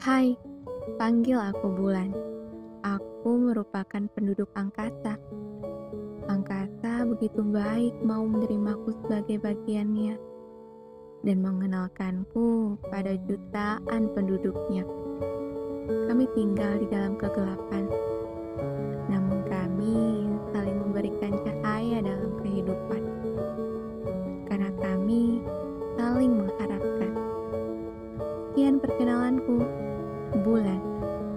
Hai, panggil aku Bulan. Aku merupakan penduduk angkasa. Angkasa begitu baik mau menerimaku sebagai bagiannya dan mengenalkanku pada jutaan penduduknya. Kami tinggal di dalam kegelapan, namun kami saling memberikan cahaya dalam kehidupan. Karena kami Sekian perkenalanku.